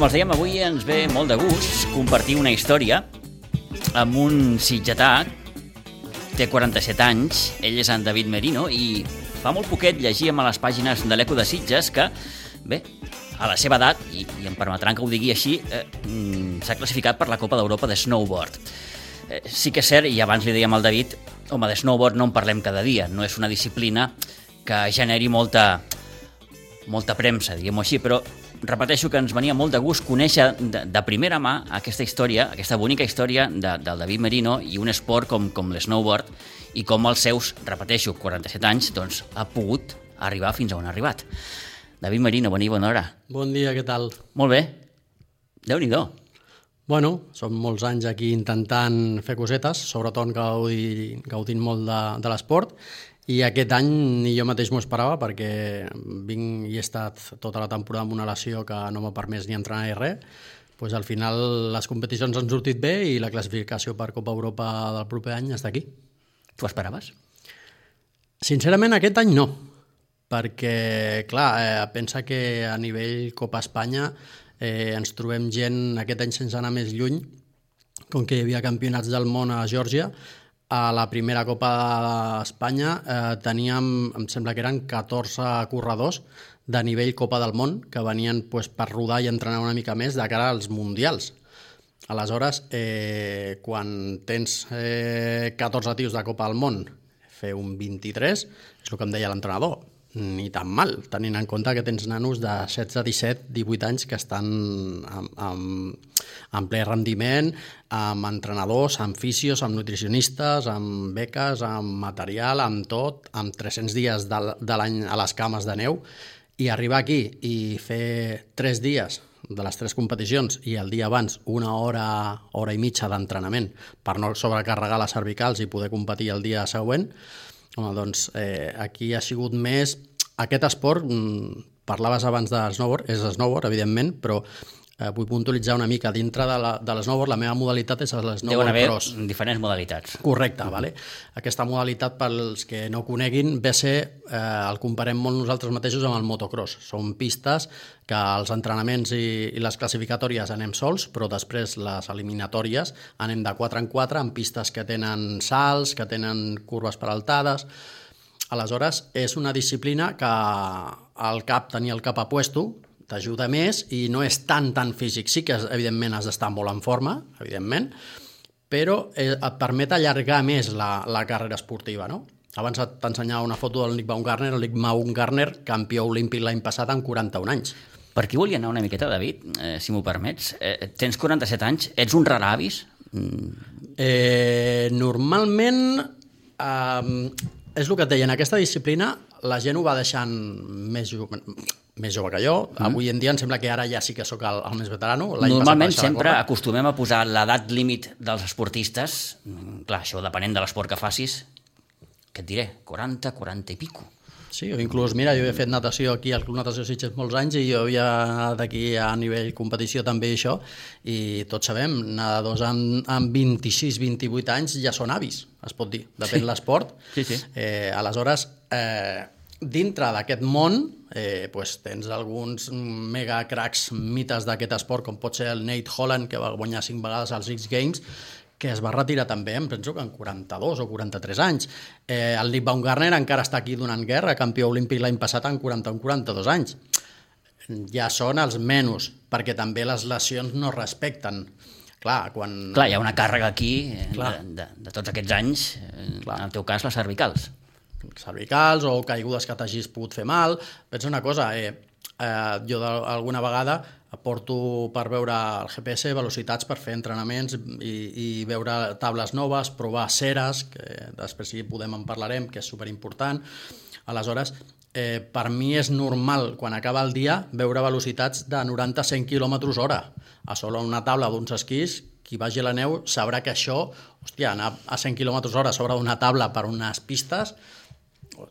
Com els dèiem, avui ens ve molt de gust compartir una història amb un sitgetà, té 47 anys, ell és en David Merino, i fa molt poquet llegíem a les pàgines de l'Eco de Sitges que, bé, a la seva edat, i, i em permetran que ho digui així, eh, mm, s'ha classificat per la Copa d'Europa de Snowboard. Eh, sí que és cert, i abans li dèiem al David, home, de snowboard no en parlem cada dia, no és una disciplina que generi molta, molta premsa, diguem-ho així, però repeteixo que ens venia molt de gust conèixer de, de primera mà aquesta història, aquesta bonica història de, del David Merino i un esport com, com l'snowboard i com els seus, repeteixo, 47 anys, doncs, ha pogut arribar fins a on ha arribat. David Merino, bon dia, bona hora. Bon dia, què tal? Molt bé. Déu-n'hi-do. Bueno, són molts anys aquí intentant fer cosetes, sobretot gaudi, gaudint molt de, de l'esport, i aquest any ni jo mateix m'ho esperava perquè vinc i he estat tota la temporada amb una lesió que no m'ha permès ni entrenar ni res. Pues al final les competicions han sortit bé i la classificació per Copa Europa del proper any està aquí. Tu esperaves? Sincerament aquest any no, perquè clar, eh, pensa que a nivell Copa Espanya eh, ens trobem gent aquest any sense anar més lluny, com que hi havia campionats del món a Geòrgia, a la primera Copa d'Espanya eh, teníem, em sembla que eren 14 corredors de nivell Copa del Món que venien pues, per rodar i entrenar una mica més de cara als mundials. Aleshores, eh, quan tens eh, 14 tios de Copa del Món, fer un 23, és el que em deia l'entrenador, ni tan mal, tenint en compte que tens nanos de 16, 17, 18 anys que estan amb, amb, amb ple rendiment, amb entrenadors, amb fisios, amb nutricionistes, amb beques, amb material, amb tot, amb 300 dies de, de l'any a les cames de neu, i arribar aquí i fer 3 dies de les tres competicions i el dia abans una hora, hora i mitja d'entrenament per no sobrecarregar les cervicals i poder competir el dia següent, Home, doncs eh, aquí ha sigut més... Aquest esport, mm, parlaves abans de snowboard, és snowboard, evidentment, però eh, vull puntualitzar una mica. Dintre de, la, de l'snowboard, la meva modalitat és Deuen l'snowboard haver cross. diferents modalitats. Correcte, vale? Aquesta modalitat, pels que no coneguin, ve ser, eh, el comparem molt nosaltres mateixos amb el motocross. Són pistes que els entrenaments i, i les classificatòries anem sols, però després les eliminatòries anem de 4 en 4 amb pistes que tenen salts, que tenen curves peraltades... Aleshores, és una disciplina que el cap, tenir el cap a puesto, t'ajuda més i no és tan, tan físic. Sí que, evidentment, has d'estar molt en forma, evidentment, però eh, et permet allargar més la, la carrera esportiva, no? Abans t'ensenyava una foto del Nick Baumgartner, el Nick Baumgartner, campió olímpic l'any passat amb 41 anys. Per aquí volia anar una miqueta, David, eh, si m'ho permets. Eh, tens 47 anys, ets un rar avis? Mm, Eh, normalment, eh, és el que et deia, en aquesta disciplina la gent ho va deixant més jove, més jove que jo. Mm. Avui en dia em sembla que ara ja sí que sóc el, el més veterano. Normalment sempre acostumem a posar l'edat límit dels esportistes, mm, clar, això depenent de l'esport que facis, què et diré, 40, 40 i pico. Sí, o inclús, mira, jo he fet natació aquí al Club Natació Sitges molts anys i jo havia anat aquí a nivell competició també això, i tots sabem, nedadors amb, amb 26-28 anys ja són avis, es pot dir, depèn Sí. l'esport. Sí, sí. Eh, aleshores, eh, dintre d'aquest món, eh, pues, tens alguns mega cracs mites d'aquest esport, com pot ser el Nate Holland, que va guanyar cinc vegades als X Games, que es va retirar també, em penso que en 42 o 43 anys. Eh, el Nick Baumgartner encara està aquí donant guerra, campió olímpic l'any passat en 41-42 anys. Ja són els menys, perquè també les lesions no respecten. Clar, quan... Clar, hi ha una càrrega aquí eh, de, Clar. de, de tots aquests anys, eh, Clar. en el teu cas, les cervicals. cervicals o caigudes que t'hagis pogut fer mal. Pensa una cosa, eh, eh, jo alguna vegada porto per veure el GPS velocitats per fer entrenaments i, i veure tables noves, provar ceres, que després si podem en parlarem, que és superimportant. Aleshores, eh, per mi és normal, quan acaba el dia, veure velocitats de 90-100 km hora. A sobre una taula d'uns esquís, qui vagi a la neu sabrà que això, hòstia, anar a 100 km hora sobre una taula per unes pistes,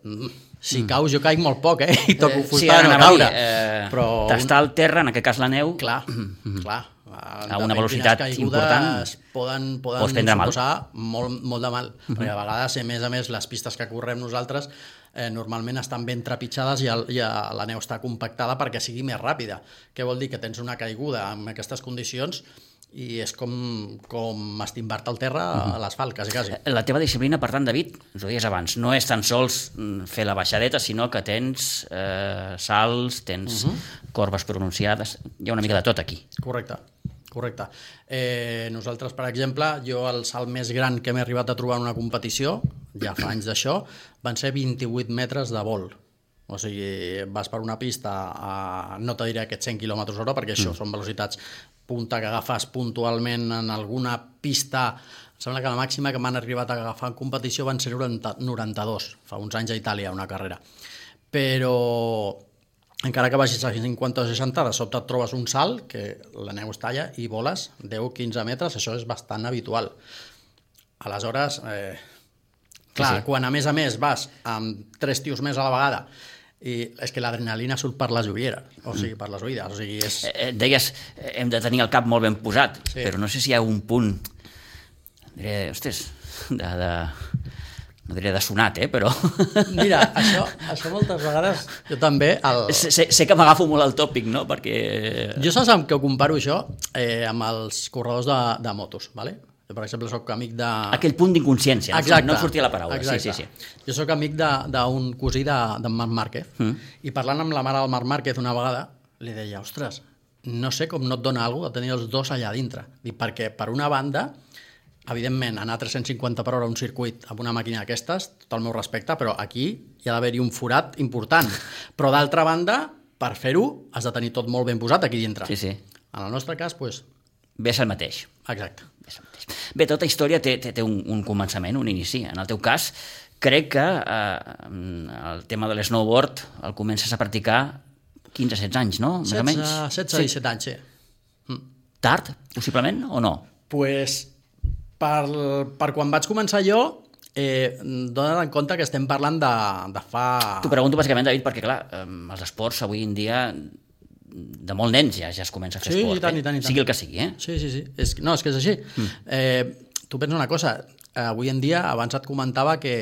mm, si caus jo caic molt poc, eh? I toco fusta de no dir, caure. eh, però Tastar al terra, en aquest cas la neu, Clar, clar. A una velocitat important, poden, poden pots prendre mal. molt, molt de mal, perquè a vegades, a més a més, les pistes que correm nosaltres eh, normalment estan ben trepitjades i, el, i la neu està compactada perquè sigui més ràpida. Què vol dir? Que tens una caiguda en aquestes condicions i és com, com estimbar-te al terra a l'asfalt, quasi, quasi. La teva disciplina, per tant, David, us ho deies abans, no és tan sols mm, fer la baixadeta, sinó que tens eh, salts, tens uh -huh. corbes pronunciades, hi ha una mica de tot aquí. Correcte, correcte. Eh, nosaltres, per exemple, jo el salt més gran que m'he arribat a trobar en una competició, ja fa anys d'això, van ser 28 metres de vol. O sigui, vas per una pista a, no te diré aquests 100 km hora, perquè això mm. són velocitats punta que agafes puntualment en alguna pista em sembla que la màxima que m'han arribat a agafar en competició van ser 90, 92, fa uns anys a Itàlia, una carrera. Però encara que vagis a 50 o 60, de sobte et trobes un salt, que la neu es talla, i voles 10-15 metres, això és bastant habitual. Aleshores, eh, clar, sí, sí. quan a més a més vas amb tres tios més a la vegada i és que l'adrenalina surt per les ulleres, o sigui, per les oïdes. O sigui, és... Eh, eh deies, eh, hem de tenir el cap molt ben posat, sí. però no sé si hi ha un punt, diré, ostres, de, de, no diré de sonat, eh, però... Mira, això, això moltes vegades jo també... El... Sé, sé que m'agafo molt al tòpic, no?, perquè... Jo saps amb què ho comparo això? Eh, amb els corredors de, de motos, ¿vale? Per exemple, sóc amic de... Aquell punt d'inconsciència, Exacte. no sortia la paraula. Exacte. Sí, sí, sí. Jo sóc amic d'un cosí d'en de, Marc Márquez, mm. i parlant amb la mare del Marc Márquez una vegada, li deia, ostres, no sé com no et dona alguna de tenir els dos allà dintre. Dic, perquè, per una banda, evidentment, anar a 350 per hora a un circuit amb una màquina d'aquestes, tot el meu respecte, però aquí hi ha d'haver-hi un forat important. Però, d'altra banda, per fer-ho, has de tenir tot molt ben posat aquí dintre. Sí, sí. En el nostre cas, doncs... Pues... Ve el mateix. Exacte. Bé, tota història té, té, té un, un començament, un inici. En el teu cas, crec que eh, el tema de l'snowboard el comences a practicar 15-16 anys, no? 16, Més o menys. 16 sí. 17 anys, sí. Mm. Tard, possiblement, o no? pues, per, per quan vaig començar jo, eh, dona't en compte que estem parlant de, de fa... T'ho pregunto bàsicament, David, perquè clar, els esports avui en dia de molt nens ja ja es comença a fer sí, esport, i tant, eh? i tant, i tant. sigui el que sigui. Eh? Sí, sí, sí. És, no, és que és així. Mm. Eh, tu pensa una cosa, avui en dia, abans et comentava que,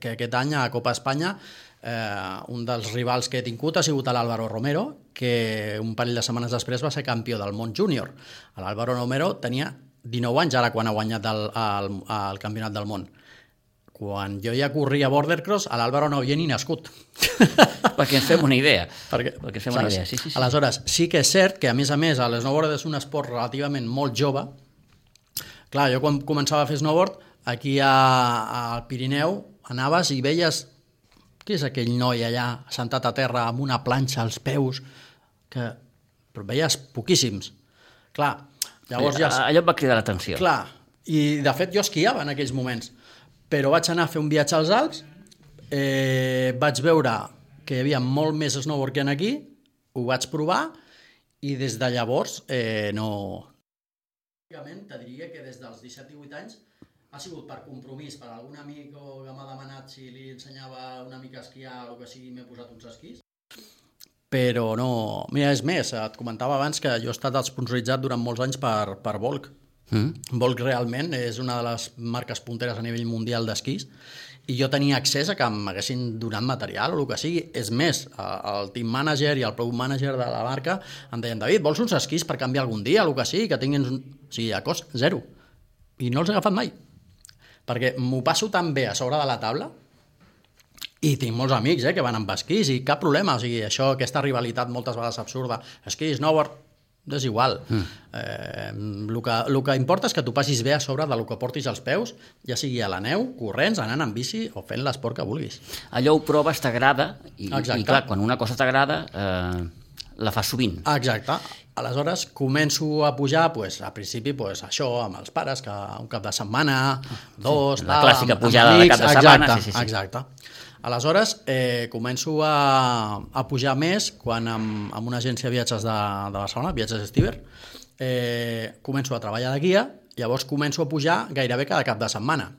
que aquest any a Copa Espanya eh, un dels rivals que he tingut ha sigut l'Àlvaro Romero, que un parell de setmanes després va ser campió del món júnior. L'Àlvaro Romero tenia 19 anys ara quan ha guanyat el, el, el campionat del món quan jo ja corria Bordercross, a l'Àlvaro no havia ni nascut. perquè ens fem una idea. Perquè, perquè ens fem una idea, sí, sí, sí. Aleshores, sí que és cert que, a més a més, el snowboard és un esport relativament molt jove. Clar, jo quan començava a fer snowboard, aquí a, al Pirineu, anaves i veies què és aquell noi allà sentat a terra amb una planxa als peus, que però veies poquíssims. Clar, llavors ja... Allò et va cridar l'atenció. Clar, i de fet jo esquiava en aquells moments però vaig anar a fer un viatge als Alps, eh, vaig veure que hi havia molt més snowboard que aquí, ho vaig provar i des de llavors eh, no... Te diria que des dels 17 18 anys ha sigut per compromís, per algun amic o que m'ha demanat si li ensenyava una mica a esquiar o que sigui, m'he posat uns esquís. Però no... Mira, és més, et comentava abans que jo he estat esponsoritzat durant molts anys per, per Volk, Mm. Volk realment és una de les marques punteres a nivell mundial d'esquís i jo tenia accés a que m'haguessin donat material o el que sigui. És més, el team manager i el product manager de la marca em deien, David, vols uns esquís per canviar algun dia, el que sigui, que tinguin... Un... O sigui, a cost zero. I no els he agafat mai. Perquè m'ho passo tan bé a sobre de la taula i tinc molts amics eh, que van amb esquís i cap problema, o sigui, això, aquesta rivalitat moltes vegades absurda, esquís, snowboard, és igual. Mm. Eh, el, que, el que importa és que tu passis bé a sobre del que portis als peus, ja sigui a la neu, corrents, anant amb bici o fent l'esport que vulguis. Allò ho proves, t'agrada, i, i clar, quan una cosa t'agrada, eh, la fas sovint. Exacte. Aleshores, començo a pujar, pues, a principi, pues, això, amb els pares, que un cap de setmana, dos... Sí, la tal, clàssica pujada amb amics, de cap de setmana. Exacte, sí, sí, sí. exacte. Aleshores, eh, començo a, a pujar més quan amb, amb una agència de viatges de, de Barcelona, Viatges Estiver, eh, començo a treballar de guia, llavors començo a pujar gairebé cada cap de setmana.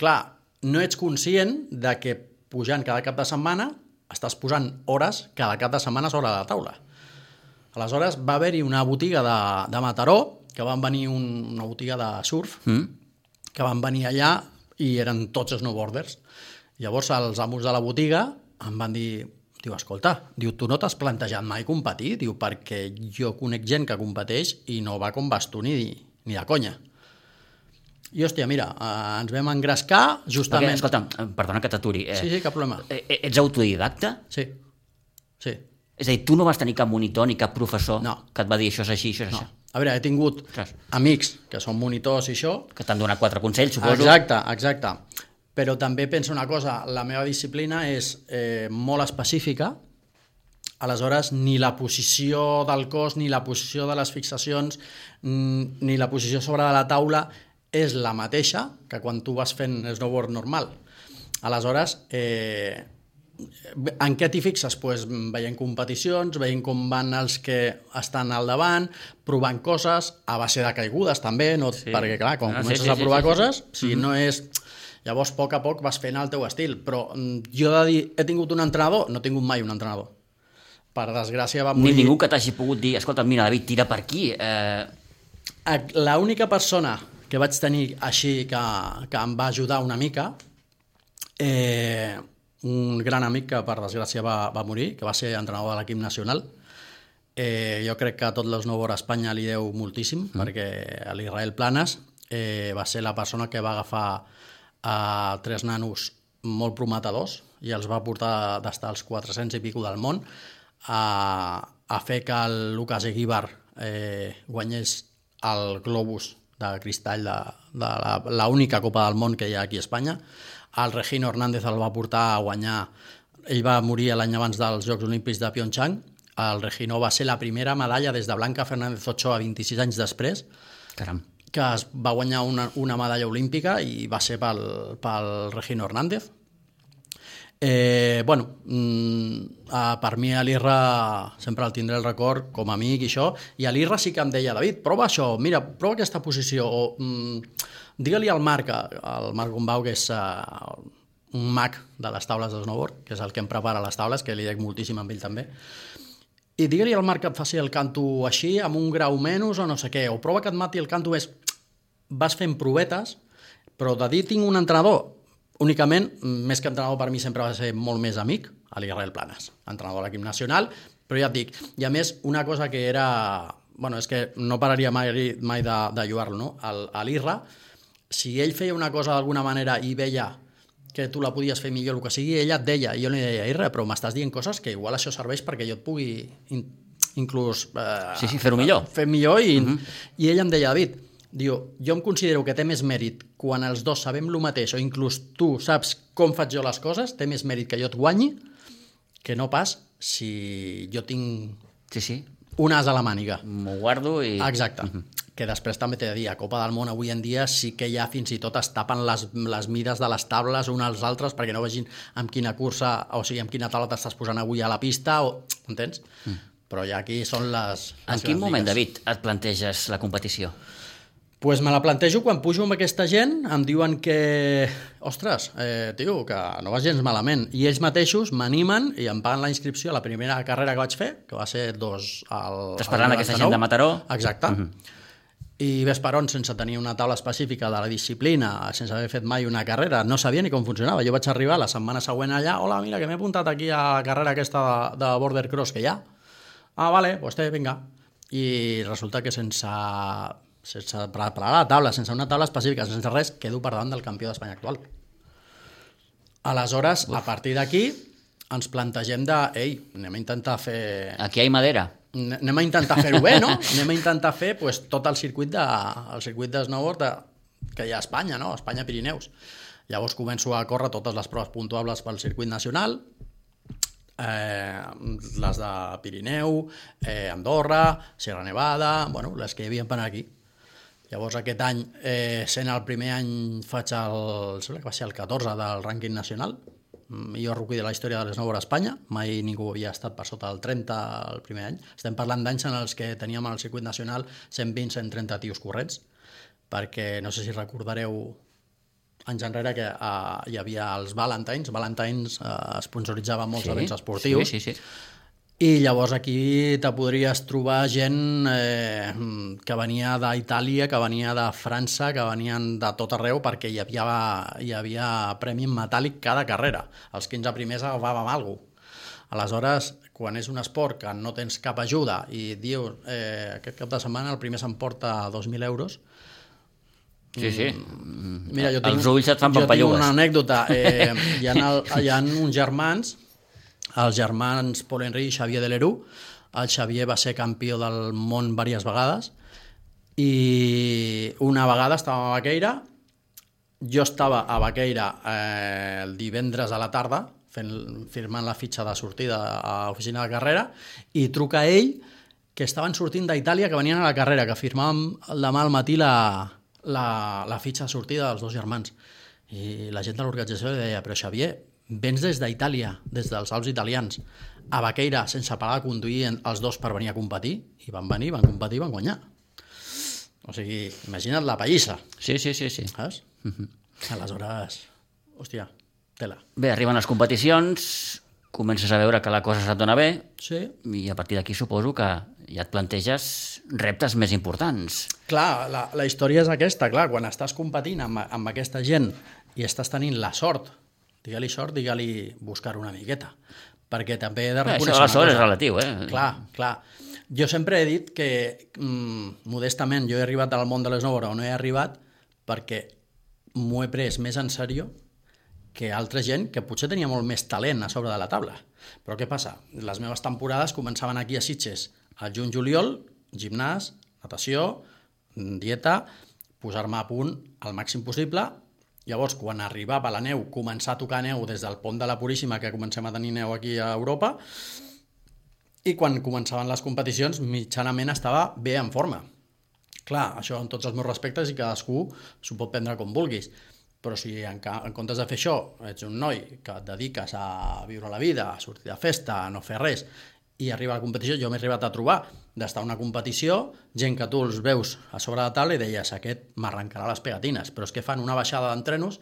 Clar, no ets conscient de que pujant cada cap de setmana estàs posant hores cada cap de setmana sobre la taula. Aleshores va haver-hi una botiga de, de Mataró, que van venir un, una botiga de surf, mm. que van venir allà i eren tots snowboarders. Llavors els amos de la botiga em van dir, diu, escolta, diu, tu no t'has plantejat mai competir? Diu, perquè jo conec gent que competeix i no va com vas tu ni, ni de conya. I, hòstia, mira, eh, ens vam engrescar Perquè, justament... escolta'm, eh, perdona que t'aturi. Eh, Sí, sí, cap problema. eh, eh, ets autodidacta? Sí, sí. És a dir, tu no vas tenir cap monitor ni cap professor No. que et va dir això és així, això és No. això. A veure, he tingut Ostres. amics que són monitors i això, Que t'han donat quatre consells, suposo. Exacte, exacte. Però també penso una cosa, la meva disciplina és eh, molt específica, aleshores ni la posició del cos, ni la posició de les fixacions, mm, ni la posició sobre de la taula és la mateixa que quan tu vas fent snowboard normal. Aleshores, eh, en què t'hi fixes? Pues, veient competicions, veient com van els que estan al davant, provant coses, a base de caigudes també, no? Sí. perquè clar, quan Ah, sí, comences sí, a sí, provar sí, sí. coses, si no és... Llavors, a poc a poc vas fent el teu estil, però mm, jo de dir, he tingut un entrenador, no he tingut mai un entrenador. Per desgràcia va Ni morir... ningú que t'hagi pogut dir, escolta, mira, David, tira per aquí. Eh, L'única persona que vaig tenir així que, que em va ajudar una mica, eh, un gran amic que per desgràcia va, va morir, que va ser entrenador de l'equip nacional, eh, jo crec que a tot l'esnowboard a Espanya li deu moltíssim, mm. perquè a l'Israel Planes eh, va ser la persona que va agafar a tres nanos molt prometedors i els va portar d'estar als 400 i pico del món a, a fer que el Lucas Eguíbar eh, guanyés el Globus de cristall de, de la, la única Copa del Món que hi ha aquí a Espanya. El Regino Hernández el va portar a guanyar... Ell va morir l'any abans dels Jocs Olímpics de Pyeongchang. El Regino va ser la primera medalla des de Blanca Fernández Ochoa 26 anys després caram. Que es va guanyar una, una medalla olímpica i va ser pel, pel Regino Hernández. Eh, bueno, mm, per mi a l'Irra sempre el tindré el record com a amic i això, i a l'Irra sí que em deia David, prova això, mira, prova aquesta posició, o mm, digue-li al Marc, al Marc Gombau, que és uh, un mag de les taules de snowboard, que és el que em prepara les taules, que li dec moltíssim amb ell també, i digue-li al Marc que et faci el canto així, amb un grau menys o no sé què, o prova que et mati el canto més... Vas fent provetes, però de dir tinc un entrenador, únicament, més que entrenador per mi sempre va ser molt més amic, a l'Israel Planes, entrenador de l'equip nacional, però ja et dic, i a més, una cosa que era... Bueno, és que no pararia mai, mai de, de lluar-lo, no? A l'Irra, si ell feia una cosa d'alguna manera i veia que tu la podies fer millor, el que sigui, ella et deia, jo li deia, Irra, però m'estàs dient coses que igual això serveix perquè jo et pugui in, inclús... Eh, Sí, sí, fer-ho millor. Fer millor, i, uh -huh. i ell em deia, David, diu, jo em considero que té més mèrit quan els dos sabem el mateix, o inclús tu saps com faig jo les coses, té més mèrit que jo et guanyi, que no pas si jo tinc Sí, sí, un as a la màniga. m'ho guardo i... Exacte. Que després també t'he de dir, a Copa del Món avui en dia sí que ja fins i tot es tapen les, les mides de les tables uns als altres perquè no vegin amb quina cursa, o sigui, amb quina taula t'estàs posant avui a la pista, o... entens? Mm. Però ja aquí són les... En les quin grans moment, lligues. David, et planteges la competició? pues me la plantejo quan pujo amb aquesta gent, em diuen que, ostres, eh, tio, que no vas gens malament. I ells mateixos m'animen i em paguen la inscripció a la primera carrera que vaig fer, que va ser dos al... D'aquesta 99. gent de Mataró? Exacte. Uh -huh. I ves per on, sense tenir una taula específica de la disciplina, sense haver fet mai una carrera, no sabia ni com funcionava. Jo vaig arribar la setmana següent allà, hola, mira, que m'he apuntat aquí a la carrera aquesta de, de border cross que hi ha. Ah, vale, pues té, vinga. I resulta que sense, sense preparar la taula, sense una taula específica, sense res, quedo per davant del campió d'Espanya actual. Aleshores, Uf. a partir d'aquí, ens plantegem de, ei, anem a intentar fer Aquí hi ha madera. Anem a intentar fer-ho bé, no? Anem a intentar fer pues, tot el circuit de, el circuit de snowboard de, que hi ha a Espanya, no? Espanya Pirineus. Llavors començo a córrer totes les proves puntuables pel circuit nacional, eh, les de Pirineu, eh, Andorra, Sierra Nevada, bueno, les que hi havia per aquí. Llavors aquest any, eh, sent el primer any, faig el, sembla que va ser el 14 del rànquing nacional, millor rookie de la història de l'esnowboard a Espanya, mai ningú havia estat per sota del 30 el primer any. Estem parlant d'anys en els que teníem al circuit nacional 120-130 tios corrents, perquè no sé si recordareu anys enrere que uh, hi havia els Valentines, Valentines uh, sponsoritzava molts Sí, events esportius, Sí, sí, sí. I llavors aquí te podries trobar gent eh, que venia d'Itàlia, que venia de França, que venien de tot arreu perquè hi havia, hi havia premi en metàl·lic cada carrera. Els 15 primers agafàvem alguna cosa. Aleshores, quan és un esport que no tens cap ajuda i dius eh, aquest cap de setmana el primer s'emporta 2.000 euros, Sí, sí. Mira, jo tinc, Els ulls et fan jo tinc una anècdota. Eh, hi, ha el, hi ha uns germans, els germans Paul Henry i Xavier de Leroux. El Xavier va ser campió del món diverses vegades i una vegada estàvem a Baqueira, jo estava a Baqueira eh, el divendres a la tarda fent, firmant la fitxa de sortida a l'oficina de carrera i truca ell que estaven sortint d'Itàlia, que venien a la carrera, que firmàvem demà al matí la, la, la fitxa de sortida dels dos germans. I la gent de l'organització li deia, però Xavier, vens des d'Itàlia, des dels Alps italians, a Baqueira, sense parar de conduir els dos per venir a competir, i van venir, van competir i van guanyar. O sigui, imagina't la pallissa, Sí, sí, sí, sí. saps? Aleshores, hòstia, tela. Bé, arriben les competicions, comences a veure que la cosa se't dona bé Sí, i a partir d'aquí suposo que ja et planteges reptes més importants. Clar, la, la història és aquesta, clar, quan estàs competint amb, amb aquesta gent i estàs tenint la sort, digue-li sort, digue-li buscar una miqueta, perquè també he de reconèixer això de la és relatiu, eh? Clar, clar. Jo sempre he dit que, mm, modestament, jo he arribat al món de l'esnowboard on he arribat perquè m'ho he pres més en sèrio que altra gent que potser tenia molt més talent a sobre de la taula. Però què passa? Les meves temporades començaven aquí a Sitges al juny-juliol, gimnàs, natació, dieta, posar-me a punt al màxim possible. Llavors, quan arribava la neu, començar a tocar neu des del pont de la Puríssima, que comencem a tenir neu aquí a Europa, i quan començaven les competicions, mitjanament estava bé en forma. Clar, això en tots els meus respectes i cadascú s'ho pot prendre com vulguis. Però si en, en comptes de fer això ets un noi que et dediques a viure la vida, a sortir de festa, a no fer res, i arriba a la competició, jo m'he arribat a trobar d'estar a una competició, gent que tu els veus a sobre de taula i deies, aquest m'arrencarà les pegatines, però és que fan una baixada d'entrenos,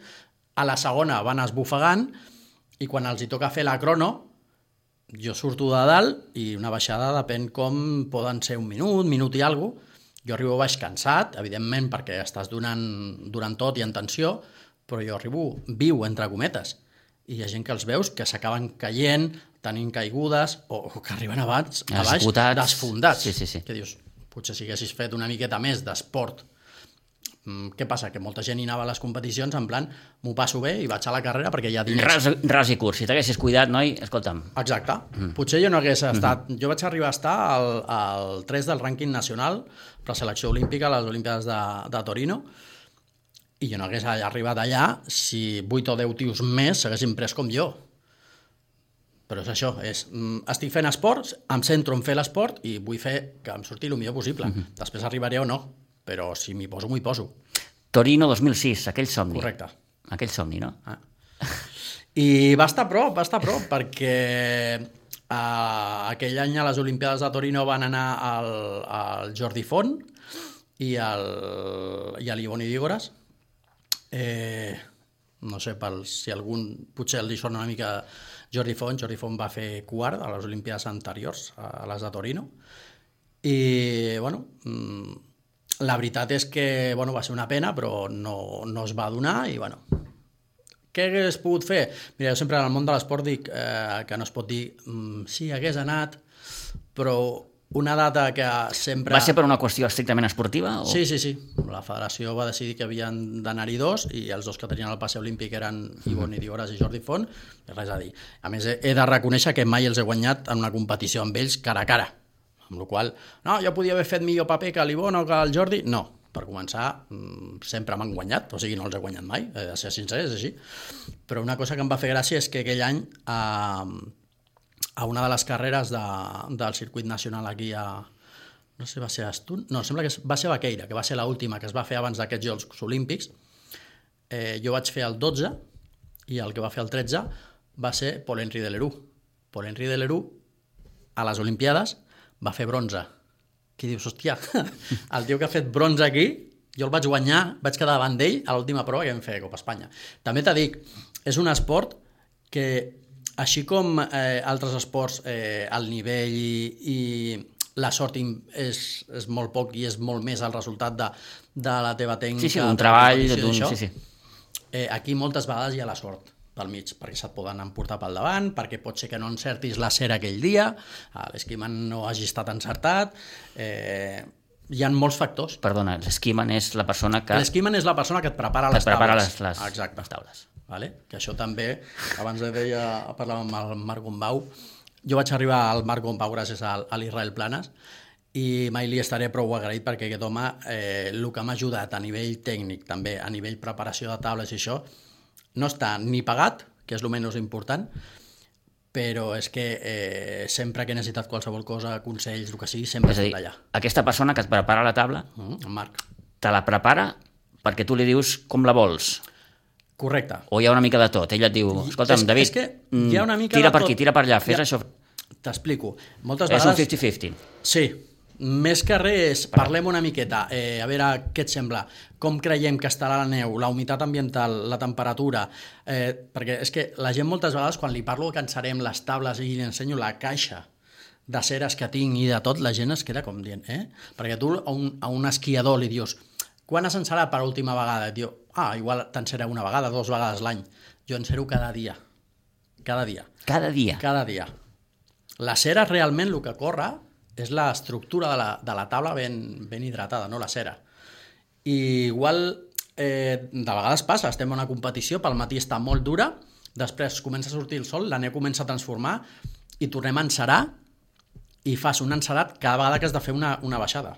a la segona van esbufegant, i quan els hi toca fer la crono, jo surto de dalt i una baixada depèn com poden ser un minut, minut i alguna cosa. Jo arribo baix cansat, evidentment, perquè estàs donant, donant tot i en tensió, però jo arribo viu, entre cometes. I hi ha gent que els veus que s'acaben caient, tenint caigudes, o, o que arriben abans, a baix, Esgotats. desfondats. Sí, sí, sí. Que dius, potser si haguessis fet una miqueta més d'esport, mm, què passa? Que molta gent hi anava a les competicions en plan, m'ho passo bé i vaig a la carrera perquè hi ha diners. Ras, ras i curt. Si t'haguessis cuidat, noi, escolta'm, Exacte. Mm. Potser jo no hagués estat... Mm. Jo vaig arribar a estar al, al 3 del rànquing nacional per selecció olímpica a les Olimpiades de, de Torino i jo no hagués arribat allà si 8 o 10 tios més s'haguessin pres com jo. Però és això, és, mm, estic fent esports, em centro en fer l'esport i vull fer que em surti el millor possible. Mm -hmm. Després arribaré o no, però si m'hi poso, m'hi poso. Torino 2006, aquell somni. Correcte. Aquell somni, no? Ah. I va estar a prop, va estar a prop, perquè uh, aquell any a les Olimpiades de Torino van anar al, al Jordi Font i, al, i a l'Ivoni Dígoras. Eh, no sé, pel, si algun potser li sona una mica Jordi Font. Jordi Font va fer quart a les Olimpiades anteriors, a les de Torino. I, bueno, mm, la veritat és que bueno, va ser una pena, però no, no es va donar i, bueno, què hagués pogut fer? Mira, jo sempre en el món de l'esport dic eh, que no es pot dir mm, sí, hagués anat, però una data que sempre... Va ser per una qüestió estrictament esportiva? O... Sí, sí, sí. La federació va decidir que havien d'anar-hi dos i els dos que tenien el passe olímpic eren Ivoni Dioras i Jordi Font, res a dir. A més, he he de reconèixer que mai els he guanyat en una competició amb ells cara a cara. Amb la qual no, jo podia haver fet millor paper que l'Ivon o que el Jordi. No, per començar, mm, sempre m'han guanyat, o sigui, no els he guanyat mai, he de ser sincer, és així. Però una cosa que em va fer gràcia és que aquell any eh, a una de les carreres de, del circuit nacional aquí a... No sé, va ser Astun... No, sembla que va ser Baqueira, que va ser l'última que es va fer abans d'aquests Jocs Olímpics. Eh, jo vaig fer el 12 i el que va fer el 13 va ser Paul Henry de Leroux. Paul Henry de Leroux, a les Olimpiades, va fer bronze. Qui dius, hòstia, el tio que ha fet bronze aquí, jo el vaig guanyar, vaig quedar davant d'ell a l'última prova que vam fer a Copa Espanya. També t'he dic, és un esport que així com eh, altres esports, eh, el nivell i, i la sort és, és molt poc i és molt més el resultat de, de la teva tècnica. Sí, sí, un treball, d'un... Sí, sí. Eh, aquí moltes vegades hi ha la sort pel mig, perquè se't poden emportar pel davant, perquè pot ser que no encertis la cera aquell dia, l'esquiman no hagi estat encertat, eh, hi ha molts factors. Perdona, l'esquiman és la persona que... L'esquiman és la persona que et prepara que les et prepara taules. les, les, Exacte. les taules. Vale? Que això també, abans de deia, parlàvem amb el Marc Gombau, jo vaig arribar al Marc Gombau gràcies al, a l'Israel Planes i mai li estaré prou agraït perquè aquest home eh, el que m'ha ajudat a nivell tècnic, també a nivell preparació de taules i això, no està ni pagat, que és el menys important, però és que eh, sempre que he necessitat qualsevol cosa, consells, el que sigui, sempre És a dir, allà. aquesta persona que et prepara la taula Mm, en Marc. te la prepara perquè tu li dius com la vols Correcte. o hi ha una mica de tot. Ell et diu, escolta'm, És- David, és que hi ha una mica tira per tot. aquí, tira per allà, fes ha- això. T'explico. Moltes És un vegades... 50-50. Sí, més que res, parlem una miqueta, eh, a veure què et sembla, com creiem que estarà la neu, la humitat ambiental, la temperatura, eh, perquè és que la gent moltes vegades quan li parlo que encerem les tables i li ensenyo la caixa de ceres que tinc i de tot, la gent es queda com dient, eh? Perquè tu a un, a un esquiador li dius, quan encerat per última vegada? Et diu, ah, igual t'encera una vegada, dues vegades l'any. Jo encero cada dia, cada dia. Cada dia. Cada dia. La cera realment el que corre és l'estructura de, la, de la taula ben, ben hidratada, no la cera. I igual eh, de vegades passa, estem en una competició, pel matí està molt dura, després comença a sortir el sol, la neu comença a transformar i tornem a encerar i fas un encerat cada vegada que has de fer una, una baixada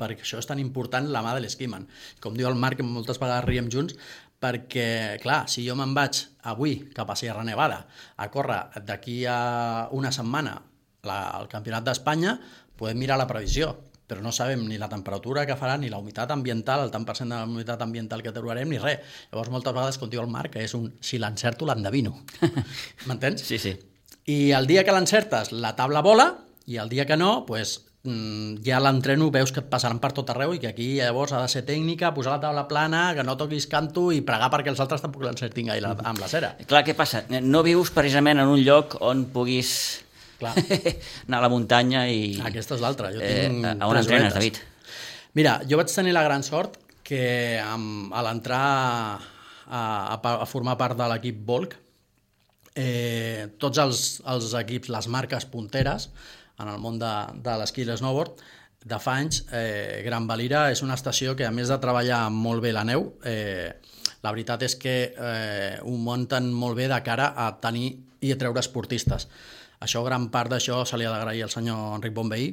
perquè això és tan important la mà de l'esquiman. Com diu el Marc, moltes vegades riem junts, perquè, clar, si jo me'n vaig avui cap a Sierra Nevada a córrer d'aquí a una setmana la, el Campionat d'Espanya, podem mirar la previsió, però no sabem ni la temperatura que farà, ni la humitat ambiental, el tant per cent de la humitat ambiental que trobarem, ni res. Llavors, moltes vegades, com diu el Marc, que és un si l'encerto, l'endevino. M'entens? Sí, sí. I el dia que l'encertes, la taula vola, i el dia que no, pues, ja l'entreno, veus que et passaran per tot arreu i que aquí llavors ha de ser tècnica, posar la taula plana, que no toquis canto i pregar perquè els altres tampoc l'encertin gaire amb la cera. Clar, què passa? No vius precisament en un lloc on puguis Clar. anar a la muntanya i... Aquesta és l'altra. Jo Eh, tinc a on entrenes. David? Mira, jo vaig tenir la gran sort que amb, a l'entrar a, a, a formar part de l'equip Volk, eh, tots els, els equips, les marques punteres en el món de, de l'esquí i l'snowboard, de fa anys, eh, Gran Valira és una estació que, a més de treballar molt bé la neu, eh, la veritat és que eh, ho munten molt bé de cara a tenir i a treure esportistes. Això, gran part d'això se li ha d'agrair al senyor Enric Bonveí.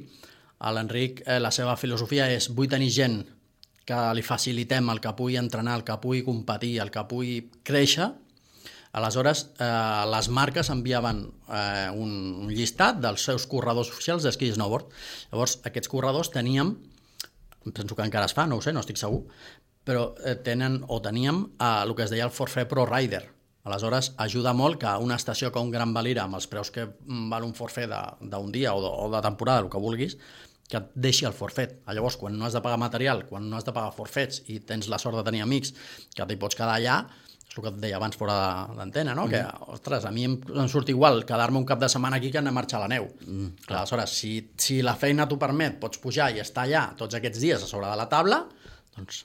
A l'Enric, eh, la seva filosofia és vull tenir gent que li facilitem el que pugui entrenar, el que pugui competir, el que pugui créixer, Aleshores, eh, les marques enviaven eh, un, un llistat dels seus corredors oficials d'esquí i snowboard. Llavors, aquests corredors teníem, penso que encara es fa, no ho sé, no estic segur, però eh, tenen o teníem eh, el que es deia el Forfait Pro Rider. Aleshores, ajuda molt que una estació com Gran Valira, amb els preus que mm, val un forfait d'un dia o de, o de temporada, el que vulguis, que et deixi el forfet. Llavors, quan no has de pagar material, quan no has de pagar forfets i tens la sort de tenir amics que t'hi pots quedar allà, és el que et deia abans fora d'antena, no? Mm. Que, ostres, a mi em, em surt igual quedar-me un cap de setmana aquí que anar a marxar a la neu. Mm, Aleshores, si, si la feina t'ho permet, pots pujar i estar allà tots aquests dies a sobre de la taula, doncs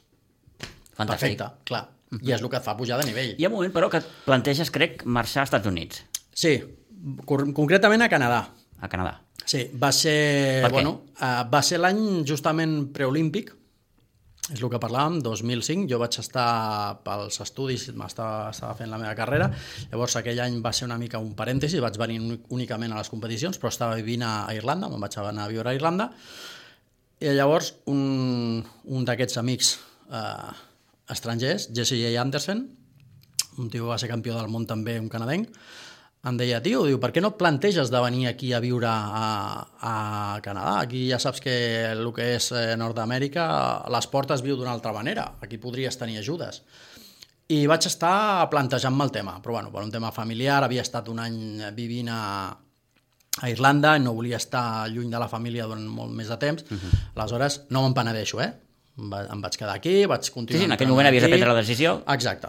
Fantàstic. perfecte, clar. I és el que et fa pujar de nivell. Hi ha un moment, però, que et planteges, crec, marxar als Estats Units, Sí, concretament a Canadà. a Canadà. Sí, va ser, Per què? bueno, uh, va ser l'any justament preolímpic, és el que parlàvem, 2005, jo vaig estar pels estudis, m'estava estava fent la meva carrera, llavors aquell any va ser una mica un parèntesi, vaig venir únic- únicament a les competicions, però estava vivint a Irlanda, me'n vaig anar a viure a Irlanda, i llavors un, un d'aquests amics eh, estrangers, Jesse J. Anderson, un tio que va ser campió del món també, un canadenc, em deia, tio, diu, per què no et planteges de venir aquí a viure a, a Canadà? Aquí ja saps que el que és eh, Nord-Amèrica, l'esport es viu d'una altra manera, aquí podries tenir ajudes. I vaig estar plantejant-me el tema, però bueno, per un tema familiar, havia estat un any vivint a, a Irlanda, no volia estar lluny de la família durant molt més de temps, uh -huh. aleshores no me'n penedeixo, eh? Em va- Em vaig quedar aquí, vaig Sí, continuar... sí, en aquell moment havies de aquí. prendre la decisió. Exacte.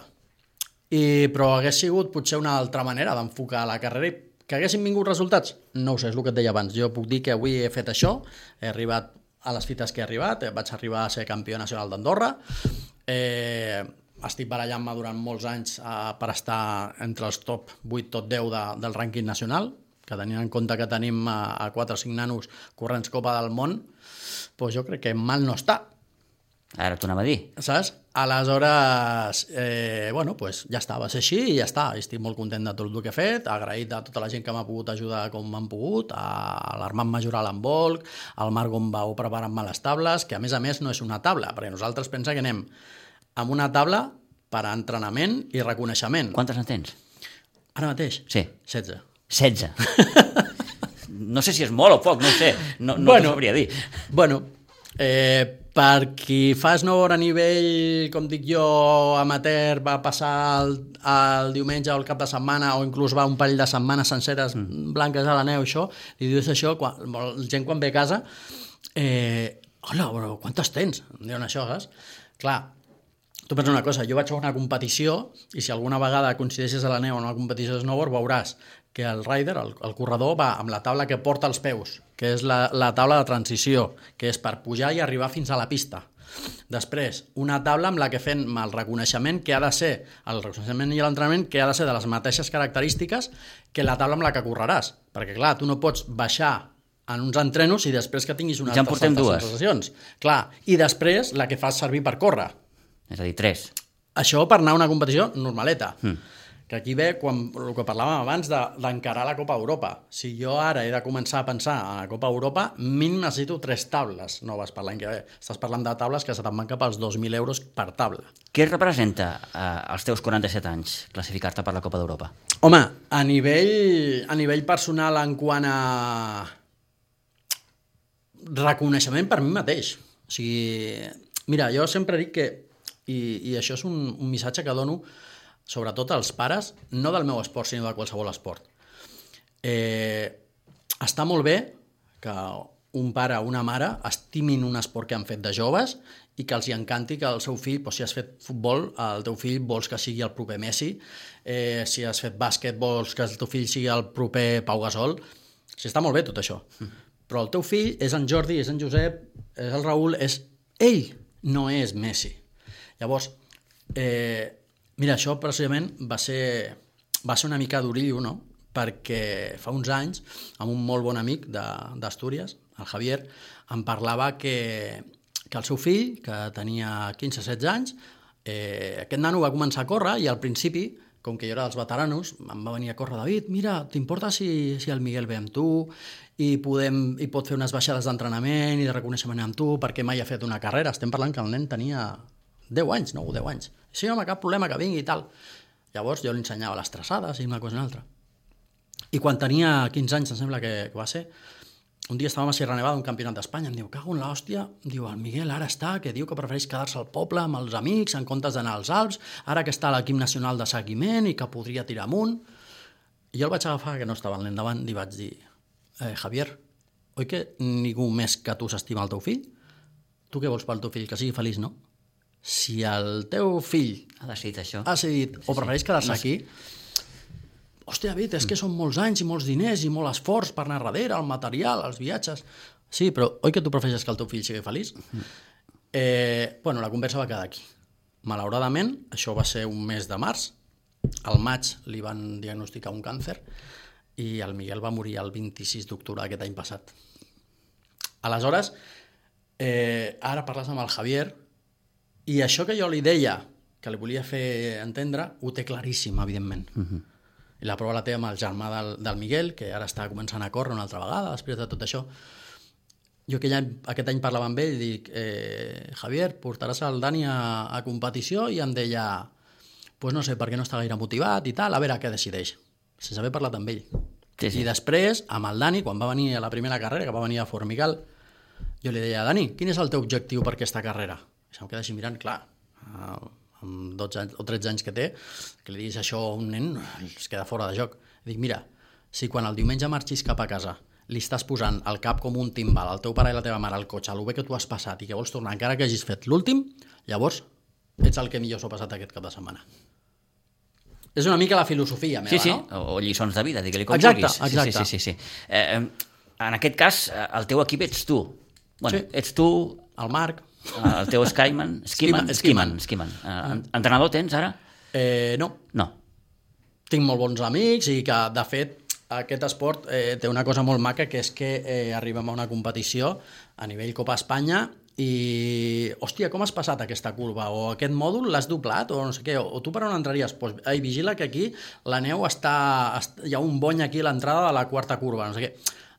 I, però hagués sigut potser una altra manera d'enfocar la carrera i que haguessin vingut resultats? No ho sé, és el que et deia abans. Jo puc dir que avui he fet això, he arribat a les fites que he arribat, eh, vaig arribar a ser campió nacional d'Andorra, eh, estic barallant-me durant molts anys eh, per estar entre els top 8, top 10 de, del rànquing nacional, que tenint en compte que tenim a, a 4 o 5 nanos corrents Copa del Món, doncs jo crec que mal no està. Ara t'ho anava a dir. Saps? Aleshores, eh, bueno, pues ja està, va ser així i ja està. Estic molt content de tot el que he fet, agraït a tota la gent que m'ha pogut ajudar com m'han pogut, a l'Armand Majoral en Volc, al Marc Gombau preparant-me les tables, que a més a més no és una taula, perquè nosaltres pensa que anem amb una taula per a entrenament i reconeixement. Quantes en tens? Ara mateix? Sí. 16. 16. no sé si és molt o poc, no sé. No, no Bueno. t'ho sabria dir. Bueno, eh, per qui fa snowboard a nivell, com dic jo, amateur, va passar el, el diumenge o el cap de setmana o inclús va un parell de setmanes senceres mm. blanques a la neu, això, i dius això, quan, la gent quan ve a casa, eh, hola, però quantes tens? Em diuen això, saps? Clar, Tu pensa una cosa, jo vaig a una competició i si alguna vegada coincideixes a la neu en una competició de snowboard veuràs que el rider, el, el corredor, va amb la taula que porta els peus, que és la, la taula de transició, que és per pujar i arribar fins a la pista. Després, una taula amb la que fem el reconeixement que ha de ser, el reconeixement i l'entrenament que ha de ser de les mateixes característiques que la taula amb la que correràs. Perquè, clar, tu no pots baixar en uns entrenos i després que tinguis unes Ja altres dues. sensacions. Clar, i després la que fas servir per córrer. És a dir, 3. Això per anar a una competició normaleta. Mm. Que aquí ve quan, el que parlàvem abans de- d'encarar la Copa Europa. Si jo ara he de començar a pensar a la Copa Europa, mínim necessito tres tables noves per l'any que ve. Estàs parlant de tables que se te'n van cap als 2.000 euros per taula. Què representa eh, als teus 47 anys classificar-te per la Copa d'Europa? Home, a nivell, a nivell personal en quant a reconeixement per mi mateix. O sigui, mira, jo sempre dic que, i, i això és un, un missatge que dono sobretot als pares, no del meu esport, sinó de qualsevol esport. Eh, està molt bé que un pare o una mare estimin un esport que han fet de joves i que els hi encanti que el seu fill, doncs, si has fet futbol, el teu fill vols que sigui el proper Messi, eh, si has fet bàsquet vols que el teu fill sigui el proper Pau Gasol. O sigui, està molt bé tot això. Però el teu fill és en Jordi, és en Josep, és el Raül, és ell, no és Messi. Llavors, eh, mira, això precisament va ser, va ser una mica d'orillo, no? perquè fa uns anys, amb un molt bon amic d'Astúries, el Javier, em parlava que, que el seu fill, que tenia 15-16 anys, eh, aquest nano va començar a córrer i al principi, com que jo era dels veteranos, em va venir a córrer, David, mira, t'importa si, si el Miguel ve amb tu i, podem, i pot fer unes baixades d'entrenament i de reconeixement amb tu perquè mai ha fet una carrera? Estem parlant que el nen tenia 10 anys, no? 10 anys. Sí, home, cap problema que vingui i tal. Llavors jo li ensenyava les traçades i una cosa i una altra. I quan tenia 15 anys, em sembla que, que va ser, un dia estàvem a Sierra Nevada, un campionat d'Espanya, em diu, cago en l'hòstia, diu, el Miguel ara està, que diu que prefereix quedar-se al poble amb els amics en comptes d'anar als Alps, ara que està a l'equip nacional de seguiment i que podria tirar amunt. I jo el vaig agafar, que no estava al nen davant, i vaig dir, eh, Javier, oi que ningú més que tu s'estima el teu fill? Tu què vols pel teu fill? Que sigui feliç, no? Si el teu fill Ha decidit això? ha decidit o prefereix quedar-se aquí, hòstia, David, és que són molts anys i molts diners i molt esforç per anar darrere, el material, els viatges... Sí, però oi que tu prefereixes que el teu fill sigui feliç? Eh, bueno, la conversa va quedar aquí. Malauradament, això va ser un mes de març, al maig li van diagnosticar un càncer i el Miguel va morir el 26 d'octubre d'aquest any passat. Aleshores, eh, ara parles amb el Javier i això que jo li deia, que li volia fer entendre, ho té claríssim, evidentment. Uh -huh. I la prova la té amb el germà del, del Miguel, que ara està començant a córrer una altra vegada, després de tot això. Jo aquell any, aquest any parlava amb ell i dic, eh, Javier, portaràs el Dani a, a competició? I em deia, pues no sé, perquè no està gaire motivat i tal, a veure què decideix, sense haver parlat amb ell. Sí, sí. I després, amb el Dani, quan va venir a la primera carrera, que va venir a Formigal, jo li deia, Dani, quin és el teu objectiu per aquesta carrera? I se'm queda així mirant, clar, eh, amb 12 anys, o 13 anys que té, que li diguis això a un nen, es queda fora de joc. I dic, mira, si quan el diumenge marxis cap a casa li estàs posant el cap com un timbal al teu pare i la teva mare al cotxe, el bé que tu has passat i que vols tornar encara que hagis fet l'últim, llavors ets el que millor s'ho ha passat aquest cap de setmana. És una mica la filosofia meva, Sí, sí, no? o, o lliçons de vida, digue-li com Exacte, vulguis. exacte. Sí, sí, sí, sí. Eh, eh, en aquest cas, eh, el teu equip ets tu. Bueno, Sí. ets tu, El Marc. Eh, el teu Skyman, Skiman, Skiman, Skiman. Eh, en- entrenador tens ara? Eh, no, No. tinc molt bons amics i que, de fet, aquest esport eh, té una cosa molt maca, que és que eh, arribem a una competició a nivell Copa Espanya i, hòstia, com has passat aquesta curva? O aquest mòdul l'has doblat? O no sé què? O, tu per on entraries? Pues, ai, vigila que aquí la neu està, està... Hi ha un bony aquí a l'entrada de la quarta curva, no sé què.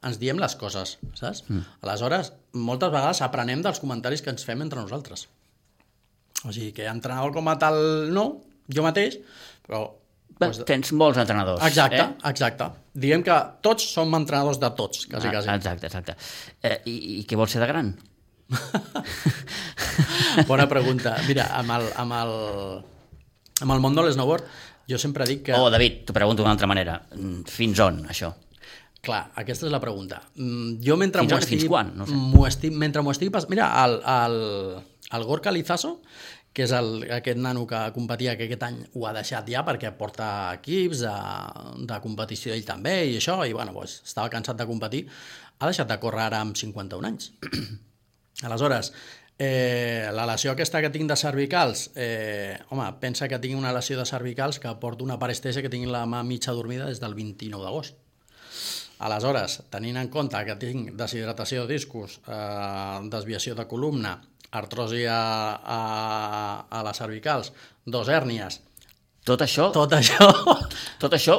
Ens diem les coses, saps? Mm. Aleshores, moltes vegades aprenem dels comentaris que ens fem entre nosaltres. O sigui, que entrenador com a tal, no, jo mateix, però Bé, tens molts entrenadors. Exacte, Eh? exacte. Diguem que tots som entrenadors de tots, quasi, quasi. Ah, Exacte, exacte. Eh, i, I què vols ser de gran? Bona pregunta. Mira, amb el, amb el, amb el món de l'esnowboard, jo sempre dic que... Oh, David, t'ho pregunto d'una altra manera. Mm, Fins on, això? Clar, aquesta és la pregunta. Mm, Jo mentre m'ho estigui... Fins quan? No sé. estic, mentre m'ho estigui passant... Mira, el, el, el Gorka Lizaso, que és el, aquest nano que competia, que aquest any ho ha deixat ja perquè porta equips de, de competició ell també i això, i bueno, doncs, estava cansat de competir, ha deixat de córrer ara amb 51 anys. Aleshores, eh, la lesió aquesta que tinc de cervicals, eh, home, pensa que tinc una lesió de cervicals que porto una parestesa que tinc la mà mitja dormida des del 29 d'agost. Aleshores, tenint en compte que tinc deshidratació de discos, eh, desviació de columna, artrosi a, a, a les cervicals, dos hèrnies, Tot això, tot, això... tot això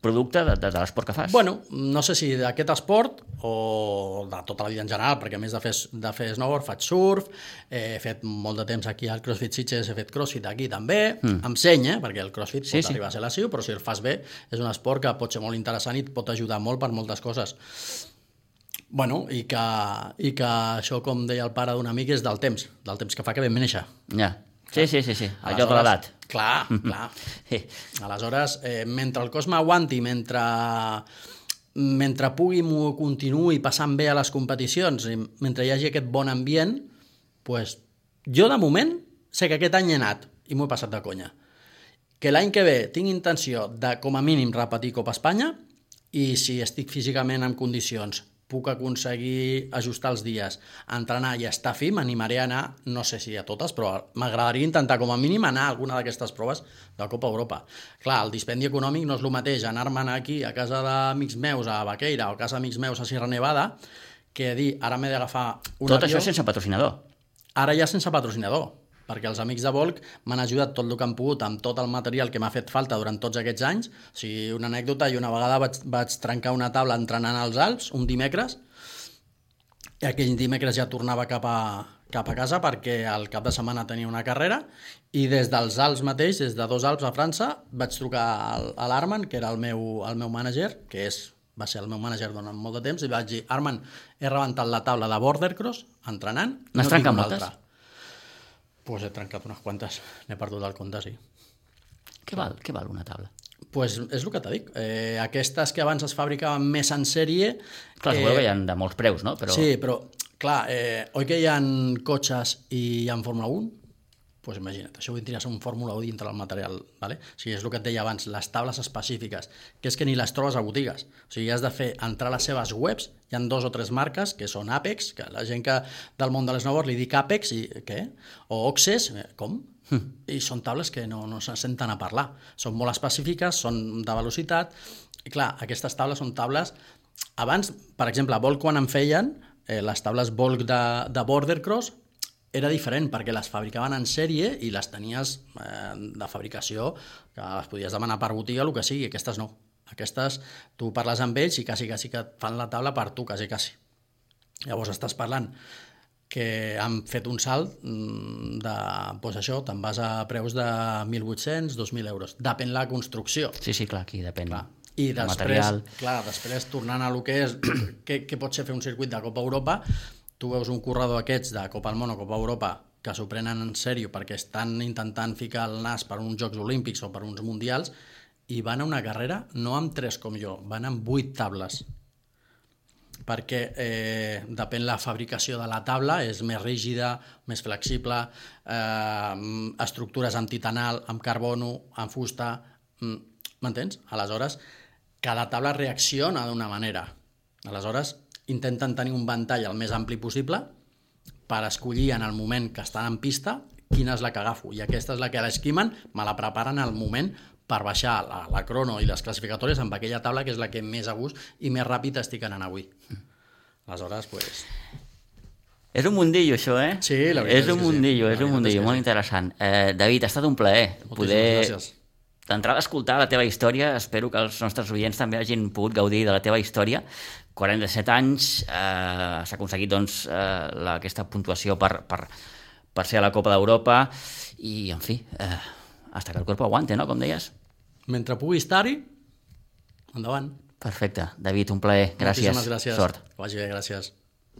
producte de, de, de l'esport que fas. Bueno, no sé si d'aquest esport o de tota la vida en general, perquè a més de fer, de fer snowboard faig surf, eh, he fet molt de temps aquí al CrossFit Sitges, he fet crossfit aquí també, mm. em seny, eh, perquè el crossfit Sí, pot sí. arribar a ser lesiu, però si el fas bé és un esport que pot ser molt interessant i et pot ajudar molt per moltes coses. Bueno, i que, i que això, com deia el pare d'un amic, és del temps, del temps que fa que vam néixer. Ja. Sí, sí, sí, sí. allò de l'edat. Clar, clar. Sí. Aleshores, eh, mentre el cos m'aguanti, mentre, mentre pugui m'ho continuï passant bé a les competicions, i mentre hi hagi aquest bon ambient, pues, jo de moment sé que aquest any he anat i m'ho he passat de conya. Que l'any que ve tinc intenció de, com a mínim, repetir Copa Espanya i si estic físicament en condicions puc aconseguir ajustar els dies, entrenar i estar fi, m'animaré a anar, no sé si a totes, però m'agradaria intentar com a mínim anar a alguna d'aquestes proves de Copa Europa. Clar, el dispendi econòmic no és el mateix anar-me'n aquí a casa d'amics meus a Baqueira o a casa d'amics meus a Sierra Nevada que dir, ara m'he d'agafar un Tot avió... això sense patrocinador. Ara ja sense patrocinador, perquè els amics de Volk m'han ajudat tot el que han pogut amb tot el material que m'ha fet falta durant tots aquests anys. O sigui, una anècdota, i una vegada vaig, vaig trencar una taula entrenant als Alps, un dimecres, i aquell dimecres ja tornava cap a, cap a casa perquè al cap de setmana tenia una carrera i des dels Alps mateix, des de dos Alps a França, vaig trucar al, a l'Arman, que era el meu, el meu mànager, que és, va ser el meu mànager durant molt de temps, i vaig dir, Arman, he rebentat la taula de bordercross entrenant. i N'has tinc trencat una altra." Pues he trencat unes quantes, n'he perdut el compte, sí. Què val, què val una taula? pues és el que te dic. Eh, aquestes que abans es fabricaven més en sèrie... Clar, suposo que hi ha de molts preus, no? Però... Sí, però, clar, eh, oi que hi ha cotxes i hi ha Fórmula 1? Doncs pues imagina't, això ho tindries un Fórmula 1 dintre del material, ¿vale? o sigui, és el que et deia abans, les taules específiques, que és que ni les trobes a botigues. O sigui, has de fer entrar a les seves webs, hi han dos o tres marques, que són Apex, que la gent que del món de l'snowboard li dic Apex, i què? O Oxes, eh, com? I són taules que no, no se senten a parlar. Són molt específiques, són de velocitat, i clar, aquestes taules són taules... Abans, per exemple, a Volk quan en feien, eh, les taules Volk de, de Bordercross, era diferent perquè les fabricaven en sèrie i les tenies eh, de fabricació que les podies demanar per botiga, el que sigui. Aquestes no. Aquestes, tu parles amb ells i quasi, quasi que et fan la taula per tu, quasi, quasi. Llavors estàs parlant que han fet un salt mm, de, doncs això, te'n vas a preus de 1.800, 2.000 euros. Depèn la construcció. Sí, sí, clar, aquí depèn. Clar. I El després, material. clar, després tornant a lo que és, què, què pot ser fer un circuit de Copa Europa, tu veus un corredor d'aquests de Copa al Món o Copa Europa que s'ho prenen en sèrio perquè estan intentant ficar el nas per uns Jocs Olímpics o per uns Mundials i van a una carrera no amb tres com jo, van amb vuit tables. perquè eh, depèn la fabricació de la taula, és més rígida, més flexible, eh, estructures amb titanal, amb carbono, amb fusta, mm, m'entens? Aleshores, cada taula reacciona d'una manera. Aleshores, intenten tenir un ventall el més ampli possible per escollir en el moment que estan en pista quina és la que agafo. I aquesta és la que l'esquimen, me la preparen al moment per baixar la, la crono i les classificatòries amb aquella taula que és la que més a gust i més ràpid estic anant avui. Aleshores, pues... És un mundillo, això, eh? Sí, la veritat és un és sí. mundillo, La és un mundillo, és molt sí. interessant. Eh, David, ha estat un plaer Moltíssimes poder gràcies. d'entrar a escoltar la teva història. Espero que els nostres oients també hagin pogut gaudir de la teva història. 47 anys, eh, s'ha aconseguit doncs, eh, la, aquesta puntuació per, per, per ser a la Copa d'Europa i, en fi, eh, hasta que el cuerpo aguante, no?, com deies. Mentre pugui estar-hi, endavant. Perfecte. David, un plaer. Gràcies. Moltíssimes gràcies. Sort. Que vagi bé, gràcies.